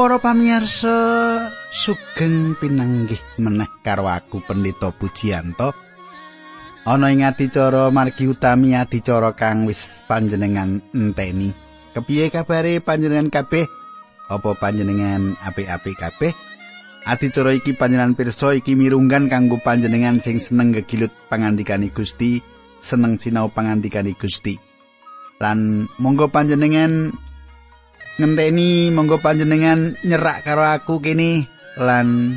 Para pamirsa sugeng pinanggih meneh karo aku Pendeta Pujiyanto. Ana ing adicara margi utami adicara kang wis panjenengan enteni. Kepiye kabare panjenengan kabeh? Apa panjenengan apik-apik kabeh? Adicara iki panjenengan pirsa iki mirunggan kanggo panjenengan sing seneng gegilut pangandikani Gusti, seneng sinau pangandikani Gusti. Lan monggo panjenengan ngenteni monggo panjenengan nyerak karo aku kene lan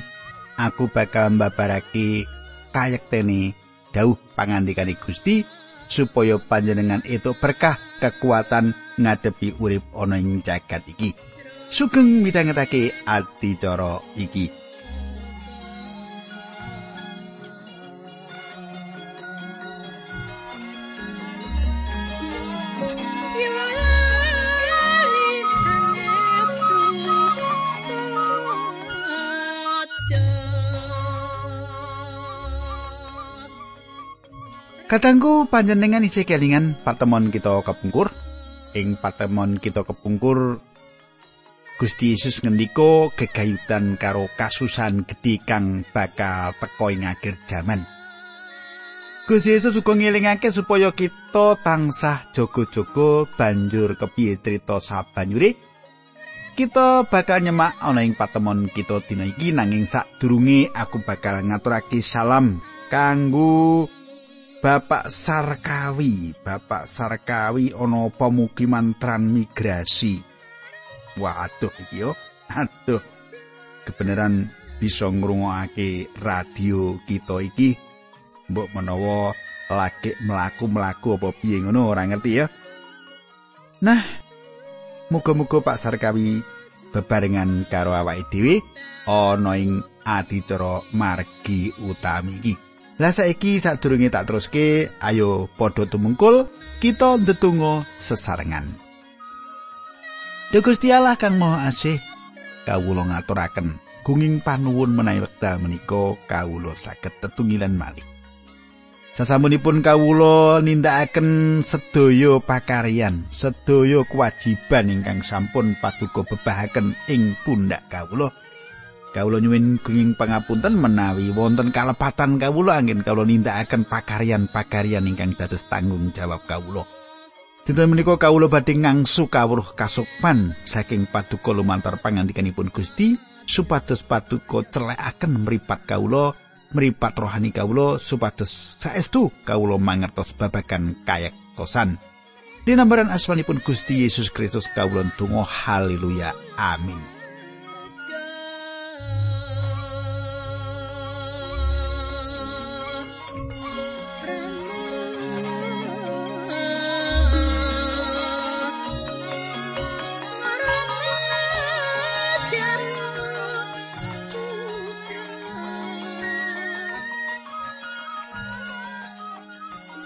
aku bakal mbabarake kayektene. Dawuh pangandikane Gusti supaya panjenengan itu berkah kekuatan ngadepi urip ana ing jagat iki. Sugeng midhangetake adicara iki Katanggu panjenengan isih kelingan patemon kita kepungkur. Ing patemon kita kepungkur Gusti Yesus ngendika gegayutan karo kasusan gedhe kang bakal teka ing akhir jaman. Gusti Yesus uga ngelingake supaya kita tansah jaga-jaga banjur kepiye crita sabanyure. Kita bakal nyemak ana ing patemon kita dina iki nanging sadurunge aku bakal ngaturake salam kanggo Bapak Sarkawi, Bapak Sarkawi ana pemukiman transmigrasi. Waduh iki yo. Aduh. Kebenaran bisa ngrungokake radio kita iki mbok menawa lagi mlaku-mlaku apa piye ngono ora ngerti ya. Nah, muga-muga Pak Sarkawi bebarengan karo awake dhewe ana ing adicara margi utami iki. Lah saiki sadurunge tak teruske, ayo padha tumungkul kita ndedonga sesarengan. Duh Gusti Allah kang Maha Asih, kawula ngaturaken gunging panuwun menawi wekdal menika kawula saged tetunggilan malih. Sasampunipun kawula nindakaken sedaya pakaryan, sedaya kewajiban ingkang sampun paduka bebahaken ing pundak kawula. Kawula nyuwun gunging pangapunten menawi wonten kalepatan kawula angin kawula nindakaken pakaryan-pakaryan ingkang dados tanggung jawab kawula. Dinten menika kawula badhe ngangsu kawruh kasukman saking paduka lumantar pangandikanipun Gusti supados paduka celekaken mripat kawula, mripat rohani kawula supados saestu kawula mangertos babagan kayektosan. Dinambaran asmanipun Gusti Yesus Kristus kawula tunggu haleluya amin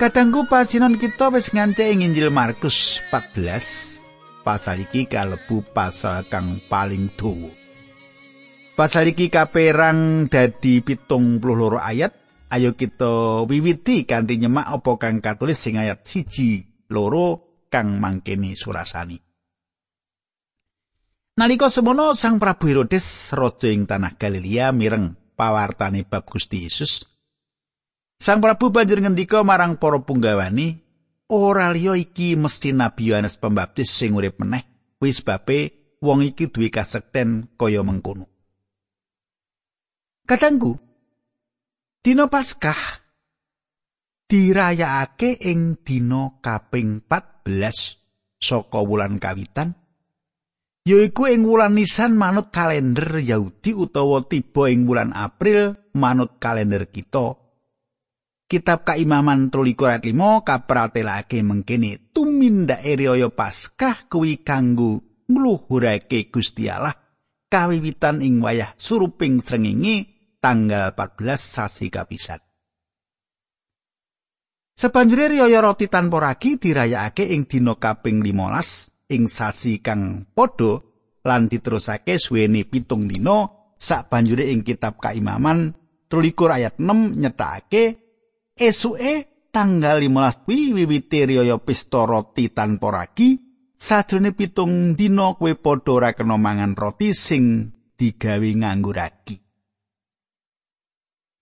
Kadangku pasinan kita wis ngance ing Injil Markus 14 pasal iki kalebu pasal kang paling dawa. Pasal iki kaperang dadi pitung puluh loro ayat. Ayo kita wiwiti kanthi nyemak apa kang katulis sing ayat siji loro kang mangkene surasani. Nalika semono Sang Prabu Herodes raja ing tanah Galilea mireng pawartane bab Gusti Yesus Sang Prabu banjur ngendika marang para punggawani, ora liya iki mesti Nabi Yohanes Pembaptis sing urip meneh, wis bape wong iki duwe kasekten kaya mengkono. Katanggu, dina Paskah dirayakake ing dina kaping 14 saka wulan kawitan yaiku ing wulan Nisan manut kalender Yahudi utawa tiba ing wulan April manut kalender kita Kitab Kaimaman 13 ayat 5 kapratelake mengkene tumindake riyaya Paskah kuwi kanggo ngluhurake Gusti Allah kawiwitan ing wayah suruping srengenge tanggal 14 sasi kapisat. Sabanjure riyaya roti tanpa ragi dirayakake ing dina kaping 15 ing sasi kang padha lan diterusake suwene pitung dina sabanjure ing kitab Kaimaman 13 ayat 6 nyetakake Esuke tanggal 15 kuwi wiwite riyaya pesta roti tanpa ragi sajrone pitung dina kowe padha ora kena mangan roti sing digawe nganggo ragi.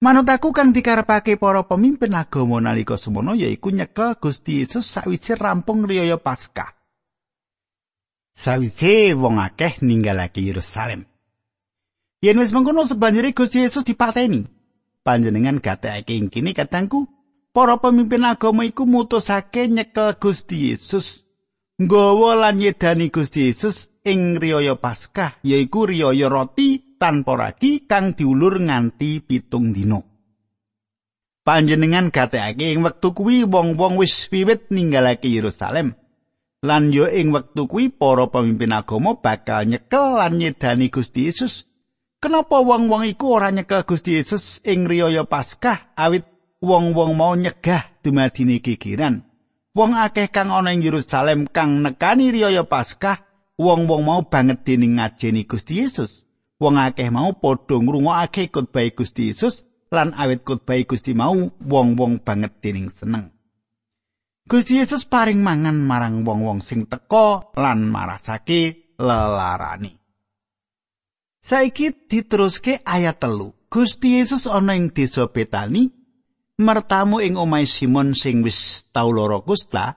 Manut aku kang dikarepake para pemimpin agama nalika semono yaiku nyekel Gusti Yesus sawise rampung riyaya Paskah. Sawise wong akeh ninggalake Yerusalem. Yen wis mengkono sebanjure Gusti Yesus dipateni. Panjenengan gatekake ing kene katangku, para pemimpin agama iku mutusake nyekel Gusti Yesus nggawa lan nyedani Gusti Yesus ing riyaya Paskah, yaiku riyaya roti tanpa ragi kang diulur nganti pitung dino. Panjenengan gatekake ing wektu kuwi wong-wong wis wiwit ninggalake Yerusalem. Lan yo ing wektu kuwi para pemimpin agama bakal nyekel lan nyedani Gusti Yesus Kenapa wong-wong iku ora nyekel Gusti Yesus ing riyaya Paskah awit wong-wong mau nyegah dumadine gegeran. Wong akeh kang ana ing Yerusalem kang nekani riyaya Paskah, wong-wong mau banget dening ngajeni Gusti Yesus. Wong akeh mau padha ngrungokake khotbah Gusti Yesus lan awit khotbah Gusti mau wong-wong banget dening seneng. Gusti Yesus paring mangan marang wong-wong sing teka lan marasake lelarani. Saiki diteruske ayat telu. Gusti Yesus ana ing desa Betani, mertamu ing omahe Simon sing wis tau lara kusta.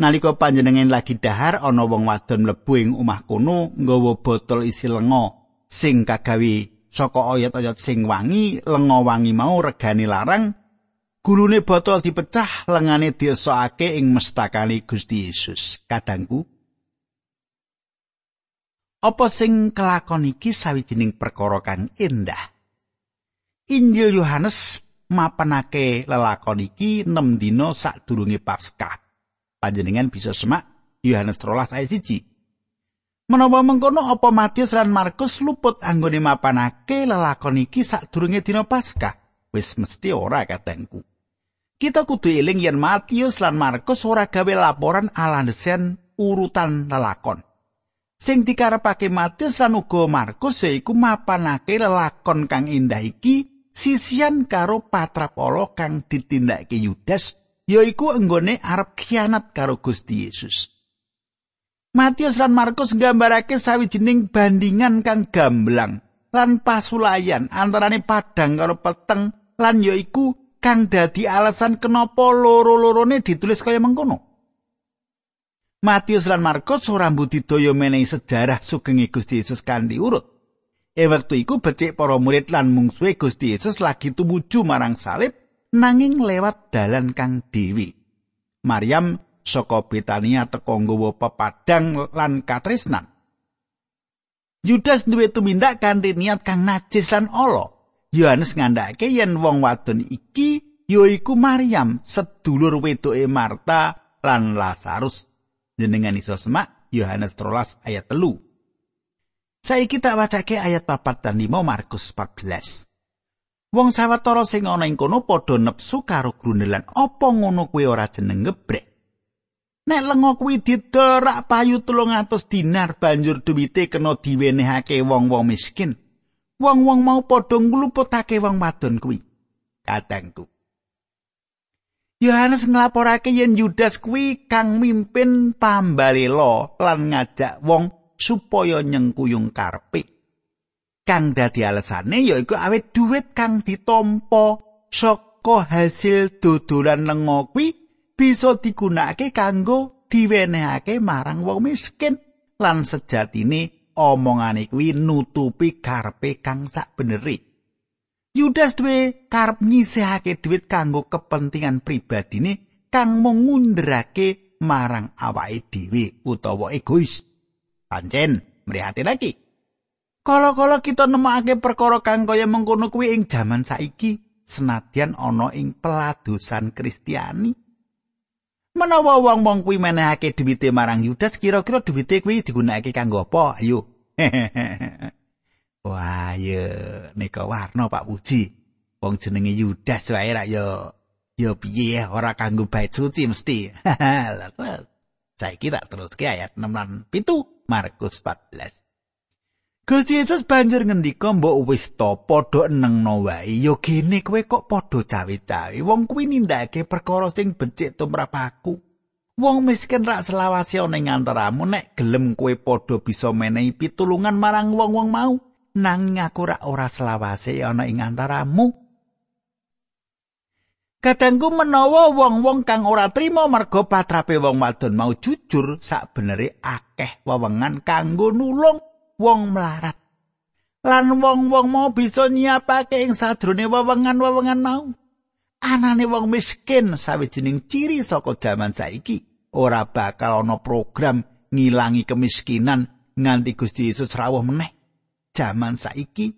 Nalika panjenengan lagi dahar ana wong wadon mlebu ing omah kono nggawa botol isi lenga sing kagawe saka oyot-oyot sing wangi, lenga wangi mau regane larang. Gulune botol dipecah, lengane diesokake ing mestakane Gusti Yesus. Kadangku, Apa sing kelakon iki sawijining perkara kang endah. Injil Yohanes mapanake lelakon iki 6 dina sadurunge Paskah. Panjenengan bisa semak Yohanes 13 ayat 1. Menawa mengkono apa Matius lan Markus luput anggone mapanake lelakon iki sadurunge dina Paskah? Wis mesti ora katengku. Kita kudu eling yen Matius lan Markus ora gawe laporan alandesen urutan lelakon. Sing dikarepake Matius lan uga Markus yaiku mapanake lelakon kang indah iki sisian karo patrapala kang ditindakake Yudas yaiku enggone arep khianat karo Gusti Yesus. Matius lan Markus nggambarake sawijining bandingan kang gamblang lan pasulayan antarane padang karo peteng lan yaiku kang dadi alasan kenapa loro-lorone ditulis kaya mengkono. Matius lan Markus ora mbudidaya menehi sejarah sugenge Gusti Yesus kanthi urut. E wektu iku becik para murid lan mungsuhe Gusti Yesus lagi tumuju marang salib nanging lewat dalan kang dewi. Maryam saka Betania teka nggawa pepadang lan katresnan. Yudas duwe tumindak kanthi niat kang najis lan ala. Yohanes ngandhake yen wong wadon iki yaiku Maryam, sedulur wedoke Marta lan Lazarus. Jenengan iso semak Yohanes 13 ayat telu. Saiki tak wacake ayat papat dan lima Markus 14. Wong sawetara sing ana ing kono padha nepsu karo grundelan apa ngono kuwi ora jeneng gebrek. Nek lenga kuwi diterak payu 300 dinar banjur duwite kena diwenehake wong-wong miskin. Wong-wong mau padha ngluputake wong wadon kuwi. Kadangku. Yohanes nglaporake yen Yudas kuwi kang mimpin pambalela lan ngajak wong supaya nyengkuyung karepe. Kang dadi alesane yaiku awet dhuwit kang ditampa saka hasil dodolan lenga kuwi bisa digunakake kanggo diwenehake marang wong miskin lan sejatine omongane kuwi nutupi karepe kang sak. Yudas duwe karep nyisihake dhuwit kanggo kepentingan pribadine kang mengundrake marang awake dhewe utawa egois. Pancen mrihati lagi. Kala-kala kita nemokake perkara kang kaya mengkono kuwi ing jaman saiki senadyan ana ing peladosan Kristiani. Menawa wong-wong kuwi menehake dhuwite marang Yudas kira-kira dhuwite kuwi digunakake kanggo apa? Ayo. Wah, ya nika warna Pak Puji. Wong jenenge Yudas wae ra ya ya piye ora kanggo bait suci mesti. Saiki tak teruske ayat 6 lan 7 Markus 14. Gusti Yesus banjur ngendika mbok wis to padha nengno wae ya gene kowe kok padha cawe-cawe wong kuwi nindakake perkara sing becik tumrap aku Wong miskin rak selawase ana ing antaramu nek gelem kowe padha bisa menehi pitulungan marang wong-wong mau nanging aku rak ora selawase ana ing antaramu. Kadangku menawa wong-wong kang ora trima merga patrape wong wadon mau jujur sak akeh wewengan kanggo nulung wong melarat. Lan wong-wong mau bisa nyiapake ing sadrone wewengan-wewengan mau. anane wong miskin sawijining ciri saka jaman saiki ora bakal ana program ngilangi kemiskinan nganti Gusti Yesus rawuh meneh jaman saiki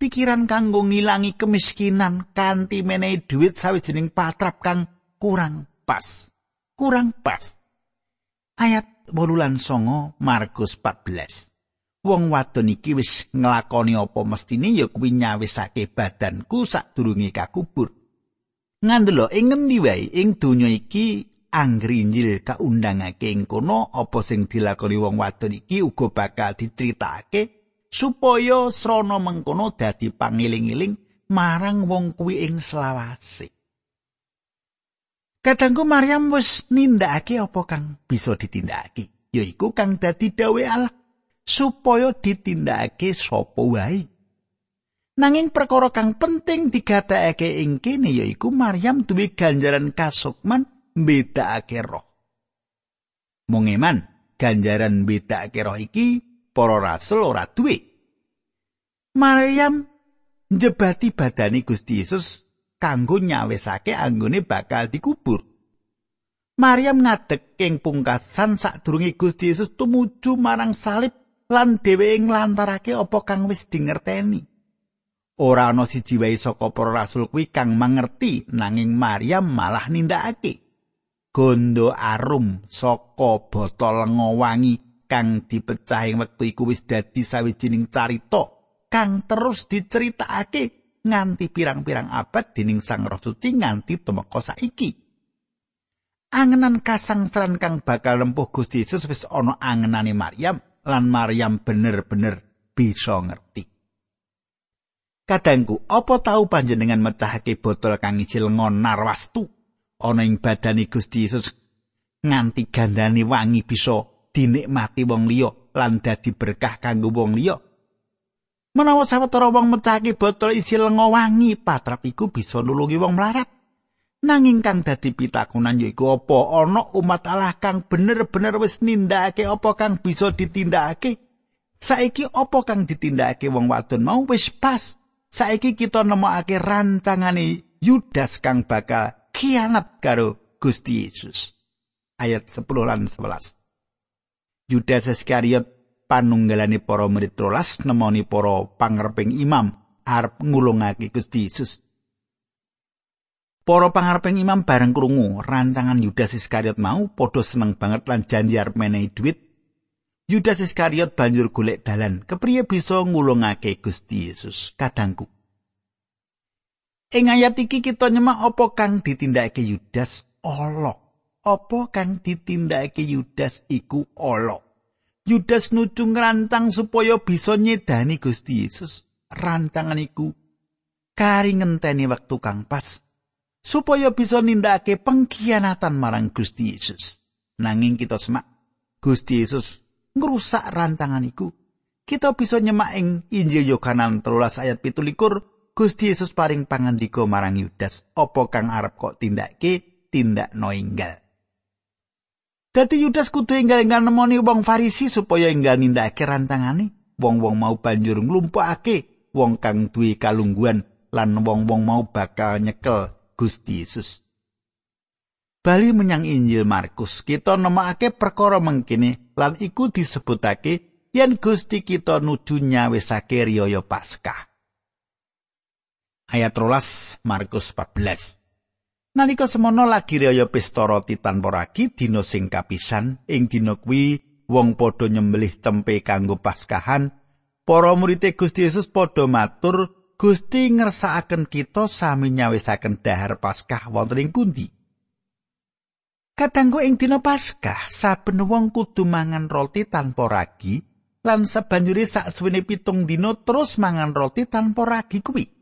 pikiran kanggo ngilangi kemiskinan kanthi menehi dhuwit sawijining patrap kang kurang pas. Kurang pas. Ayat wolulan songo Markus 14 wong wadon iki wis nglakoni apa mestine ya kuwi nyawisake badanku sadurunge kakubur. Ngandelo ing ngendi wae? Ing donya iki anggere Injil kaundangake ing kono apa sing dilakoni wong wadon iki uga bakal diceritakake supaya srana mengkono dadi pangiling-iling marang wong kuwi ing selawase. Kadangku Maryam wis nindakake apa kang bisa ditindakake, yaiku kang dadi dawe Allah supaya ditindakake sapa wae. Nanging perkara kang penting digatekake ing kene yaiku Maryam duwe ganjaran kasukman mbedakake roh. Mung eman ganjaran mbedakake roh iki para rasul ora duwe. Maryam njebati badani Gusti Yesus kanggo nyawisake anggone bakal dikubur. Maryam ngadeg ing pungkasan sadurunge Gusti Yesus tumuju marang salib lan dheweke nglantarake apa kang wis dingerteni. ora ana siji wae saka para rasul kuwi kang mangerti nanging Maryam malah nindakake gondo arum saka botol ngowangi kang dipecahi wektu iku wis dadi sawijining carita kang terus diceritakake nganti pirang-pirang abad dening Sang Roh Suci nganti temeka saiki. Angenan kasangsaran kang bakal lempuh Gusti Yesus wis ana angenane Maryam lan Maryam bener-bener bisa ngerti. Kadangku, apa tau panjenengan mecahake botol kang isi lengon narwastu? Ana ing badani Gusti Yesus nganti gandane wangi bisa dinikmati wong liya lan dadi berkah kanggo wong liya. Menawa sawetara wong mecahake botol isi lengo wangi, patrap iku bisa nulungi wong melarat. Nanging kang dadi pitakunan yaiku apa ana umat Allah kang bener-bener wis nindakake apa kang bisa ditindakake? Saiki apa kang ditindakake wong wadon mau wis pas saiki kita nemokake rancangane Yudas kang bakal kianat karo Gusti Yesus. Ayat 10 lan 11. Yudas Iskariot panunggalane para murid rolas nemoni para pangerping imam arep ngulungake Gusti Yesus. Para pangareping imam bareng krungu rancangan Yudas Iskariot mau padha seneng banget lan janji arep menehi dhuwit. Yudas Iskariot banjur golek dalan kepriye bisa ngulungake Gusti Yesus kadangku. Ing ayat iki kita nyemak apa kang ditindakake Yudas ala. Apa kang ditindakake Yudas iku ala. Yudas nuju ngrancang supaya bisa nyedani Gusti Yesus. Rancangan iku kari ngenteni wektu kang pas supaya bisa nindakake pengkhianatan marang Gusti Yesus. Nanging kita semak Gusti Yesus ngrusak rancangan iku. Kita bisa nyemak ing Injil Yohanes 13 ayat 17 Gusti Yesus paring pangandika marang Yudas, apa kang arep kok tindake tindak no inggal. Dadi Yudas kudu enggal-enggal nemoni wong Farisi supaya enggal nindakake rantangane. Wong-wong mau banjur nglumpukake wong kang duwe kalungguhan lan wong-wong mau bakal nyekel Gusti Yesus. Bali menyang Injil Markus, kita nemokake perkara mengkene lan iku disebutake yen Gusti kita nuju nyawisake riyaya Paskah. ayat rolas Markus 14. Nalika semono lagi raya pesta roti tanpa ragi dina sing kapisan. Ing dina kuwi wong padha nyembelih cempe kanggo paskahan. Para murid Gusti Yesus padha matur Gusti ngersakaken kita sami nyawisaken dahar paskah wonten ing pundi? Kadangku ing dina paskah saben wong kudu mangan roti tanpa ragi lan sabanjure sak suwene pitung dina terus mangan roti tanpa ragi kuwi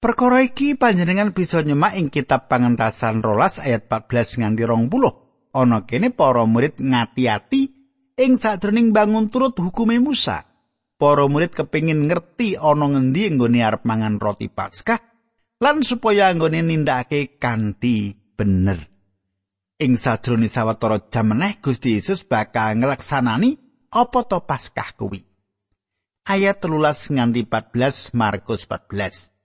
Perkara iki panjenengan bisa nyemak ing kitab pangentasan rolas ayat 14 nganti 20. Ana kene para murid ngati-ati ing sajroning bangun turut hukume Musa. Para murid kepingin ngerti ana ngendi nggone arep mangan roti Paskah lan supaya nggone nindakake kanthi bener. Ing sajroning sawetara jam meneh Gusti Yesus bakal nglaksanani apa to Paskah kuwi. Ayat 13 nganti 14 Markus 14.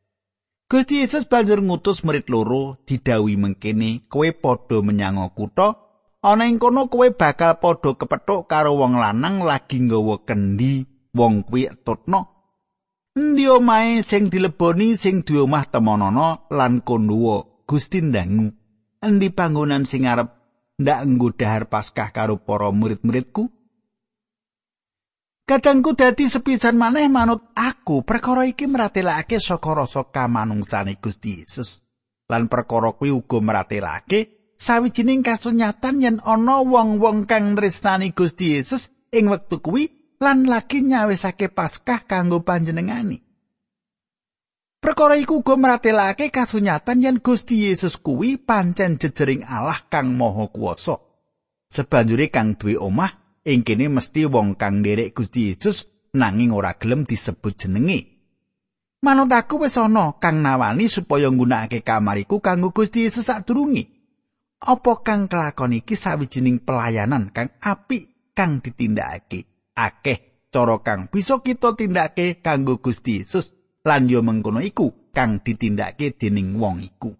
Gusti Yesus banjur ngutus murid loro didawi mengkene kowe padha menyang kutha? Ana ing kono kowe bakal padha kepethuk karo wong lanang lagi nggawa kendi wong kuwi tutno? Endi omahe sing dileboni sing duwe omah temonana lan kono Gusti ndangu. Endi panggonan sing arep ndak nggo dahar Paskah karo para murid-muridku Kadangku dadi sepisan maneh manut aku perkara iki meratelake saka rasa kamanungsane Gusti Yesus. Lan perkara kuwi uga meratelake sawijining kasunyatan yen ana wong-wong kang nresnani Gusti Yesus ing wektu kuwi lan lagi nyawisake Paskah kanggo panjenengani. Perkara iku uga meratelake kasunyatan yen Gusti Yesus kuwi pancen jejering Allah kang Maha Kuwasa. Sebanjure kang duwe omah ing kene mesti wong kang nderek Gusti Yesus nanging ora gelem disebut jenenge. Manut aku wis ana kang nawani supaya nggunakake kamariku kanggo Gusti Yesus sadurunge. Apa kang kelakon iki sawijining pelayanan kang apik kang ditindakake? Akeh cara kang bisa kita tindakake kanggo Gusti Yesus lan yo mengkono iku kang ditindakake dening wong iku.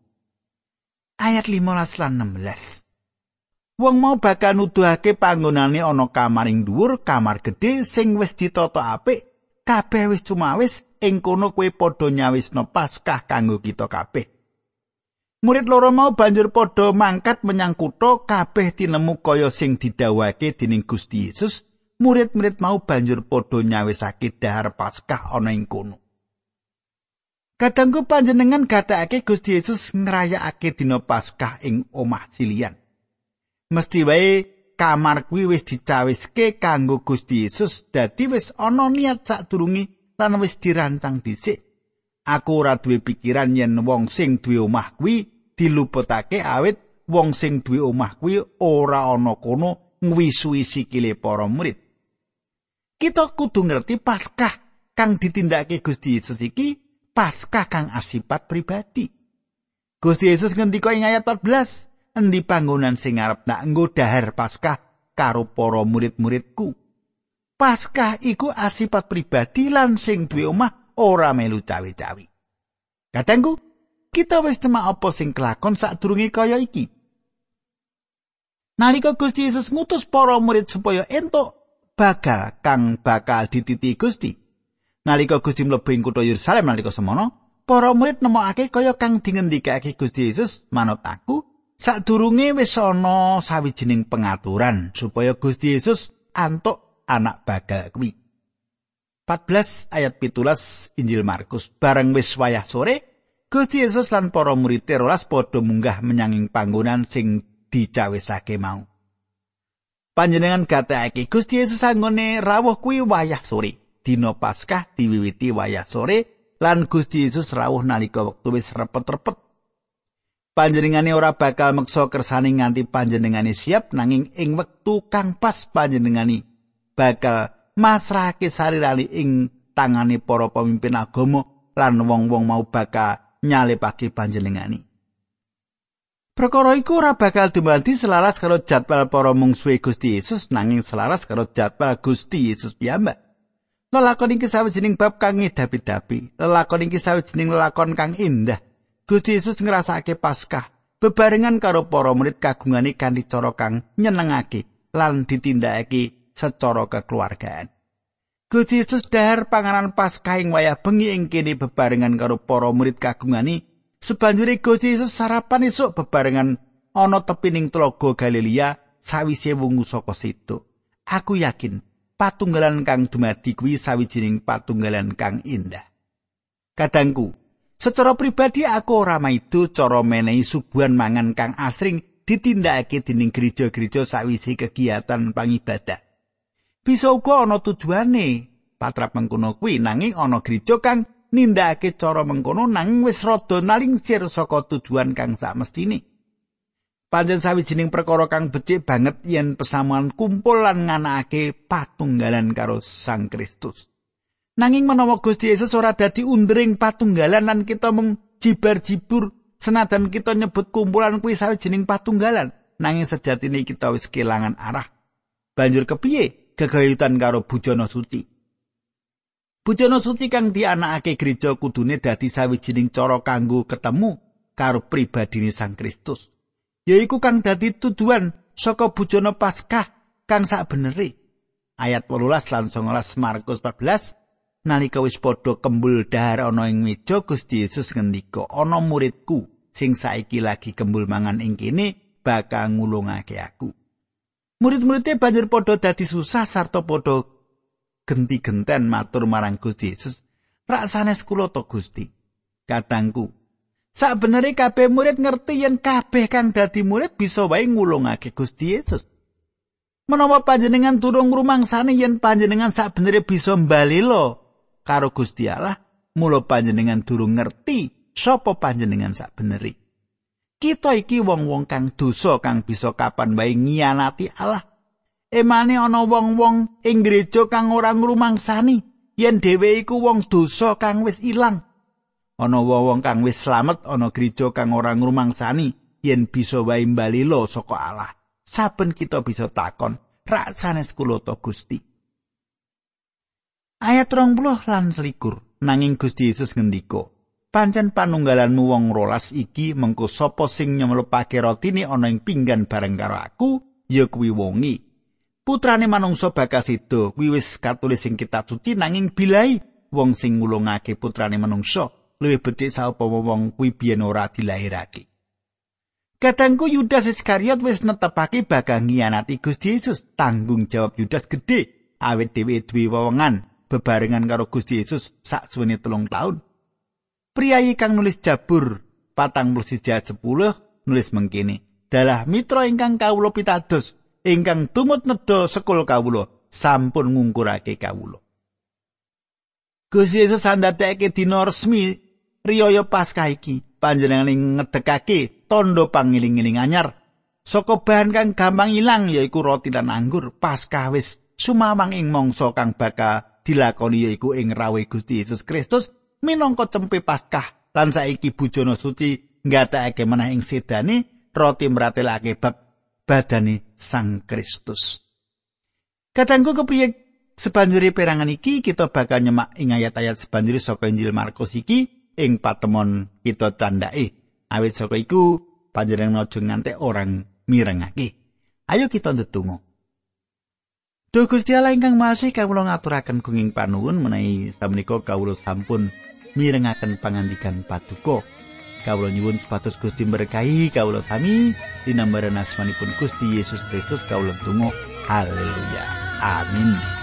Ayat 15 lan 16. Wong mau bakal nuduhake panggonane ana kamaring dhuwur, kamar gedhe sing wis ditata apik, kabeh wis cumawis ing kono kowe padha nyawisno Paskah kanggo kita kabeh. Murid loro mau banjur padha mangkat menyang kutha kabeh tinemu kaya sing didhawuhake dening Gusti Yesus. Murid-murid mau banjur padha nyawisake dahar Paskah ana ing kono. Kadangku panjenengan gatekake Gusti Yesus ngrayakake dina Paskah ing omah silian. Mesti wae kamar kuwi wis dicawiske kanggo Gusti Yesus. Dadi wis ana niat sadurunge lan wis dirancang dhisik. Aku ora duwe pikiran yen wong sing duwe omah kuwi diluputake awit. Wong sing duwe omah kuwi ora ana kono ngwisui sikile para murid. Kita kudu ngerti paskah kang ditindakake Gusti Yesus iki paskah kang asipat pribadi. Gusti Yesus ngendika ing ayat 14 endi panggonan sing arep nak nggo dahar Paskah karo para murid-muridku. Paskah iku asipat pribadi lan sing duwe omah ora melu cawe-cawe. Katengku, kita wis cema apa sing kelakon sadurunge kaya iki. Nalika Gusti Yesus ngutus para murid supaya entuk bakal kang bakal dititi Gusti. Nalika Gusti mlebu ing kutha Yerusalem nalika semono, para murid nemokake kaya kang dingendikake Gusti Yesus manut aku, Sadurunge wis ana sawijining pengaturan supaya Gusti Yesus antuk anak bagal kuwi. 14 ayat 17 Injil Markus bareng wis wayah sore Gusti Yesus lan para murid rolas padha munggah menyanging panggonan sing dicawisake mau. Panjenengan gatekake Gusti Yesus anggone rawuh kuwi wayah sore. Dina Paskah diwiwiti wayah sore lan Gusti Yesus rawuh nalika wektu wis repet-repet panjenengane ora bakal meksa kersane nganti panjenengane siap nanging ing wektu kang pas panjenengane bakal masrahake sarirani ing tangane para pemimpin agama lan wong-wong mau bakal nyalepake panjenengane. Perkara iku ora bakal dumaldi selaras karo jadwal para mungsuhe Gusti Yesus nanging selaras karo jadwal Gusti Yesus piyambak. Lelakon iki sawijining bab kang ngedapi-dapi. Lelakon iki sawijining lelakon kang indah. Gusti Yesus ngrasake Paskah bebarengan karo para murid kagungane kanthi cara kang nyenengake lan ditindakake secara kekeluargaan. Gusti Yesus dahar panganan Paskah ing wayah bengi ing kene bebarengan karo para murid kagungane. Sebanjure Gusti Yesus sarapan esuk bebarengan ana tepining tlaga Galilea sawise wungu saka situ. Aku yakin patunggalan kang dumadi kuwi sawijining patunggalan kang indah. Kadangku, Secara pribadi aku ora maido cara menehi subuhan mangan kang asring ditindakake dening gereja-gereja sawisi kegiatan pangibadah. Bisa uga ana tujuane patrap mengkono kuwi nanging ana gereja kang nindakake cara mengkono nanging wis rada nalingsir saka tujuan kang sakmestine. Panjen sawijining perkara kang becik banget yen pesamuan kumpul lan nganakake patunggalan karo Sang Kristus. Nanging menawa Gusti Yesus ora dadi undring patunggalan lan kita mung jibar-jibur senajan kita nyebut kumpulan kuwi sawijining patunggalan, nanging sejatine kita wis kelangan arah. Banjur kepiye gegayutan karo bujana suci? Bujana suci kang dianakake gereja kudune dadi sawijining cara kanggo ketemu karo pribadine Sang Kristus. Yaiku kang dadi tujuan saka bujana Paskah kang sak beneri. Ayat 18 lan 19 Markus 14 nalika wis padha kembul dahar ana ing meja Gusti Yesus ngendika ana muridku sing saiki lagi kembul mangan ing kene bakal ngulungake aku. Murid-muridé banjur padha dadi susah sarta padha genti-genten matur marang Gusti Yesus. Rasanes kula to Gusti? Katangku sak benere kabeh murid ngerti yen kabeh kang dadi murid bisa wae ngulungake Gusti Yesus. Menawa panjenengan durung rumangsane yen panjenengan sak benere bisa mbalilo karo Gusti Allah, mula panjenengan durung ngerti sapa panjenengan sak beneri. Kita iki wong-wong kang dosa kang bisa kapan wae ngianati Allah. Emane ana wong-wong ing gereja kang ora ngrumangsani yen dhewe iku wong dosa kang wis ilang. Ana wong-wong kang wis slamet ana gereja kang ora ngrumangsani yen bisa wae mbalilo saka Allah. Saben kita bisa takon, rak sanes kula to Gusti. Ayat 20 lan selikur. Nanging Gusti Yesus ngendika pancen panunggalanmu wong rolas iki mengko sapa sing nyemlepake rotine ana ing pinggan bareng karo aku ya kuwi wongi putrane manungsa bakal sida kuwi wis katulis sing kitab suci nanging bilai wong sing ngulungake putrane manungsa. Luwih becik sapa wong kuwi biyen ora dilahirake. Kadangku Yudas Iskariot wis netepake bakal ngianati Gusti Yesus. Tanggung jawab Yudas gede awet dhewe duwe wewengan bebarengan karo Gusti Yesus saksuwene telung taun. Priyayi kang nulis Jabur patang puluh sepuluh nulis mengkini. Dalah mitra ingkang kawulo pitados, ingkang tumut nedha sekul kawulo, sampun ngungkurake kawulo. Gusti Yesus sandatekake dina resmi riyaya Paskah iki, panjenengan ngedekake tondo pangiling-iling anyar. Saka bahan kang gampang ilang yaiku roti lan anggur, Paskah wis sumamang ing mangsa kang bakal dilakoni yaiku ing rawe Gusti Yesus Kristus minangka cempe Paskah lan saiki bujana suci nggatekake menah ing sedane roti mratelake bab badane Sang Kristus. Katangku kepiye sebanjuri perangan iki kita bakal nyemak ing ayat-ayat sebanjuri saka Injil Markus iki ing patemon kita candake. Awit saka iku panjenengan aja ngantek orang mirengake. Ayo kita ndedonga. Duh Gusti Allah ingkang masih kawula ngaturaken gunging panuwun menawi samenika kawula sampun mirengaken pangandikan patuko. Kawula nyuwun supados Gusti berkahi kawula sami dinambaran asmanipun Gusti Yesus Kristus kawula tunggu. Haleluya. Amin.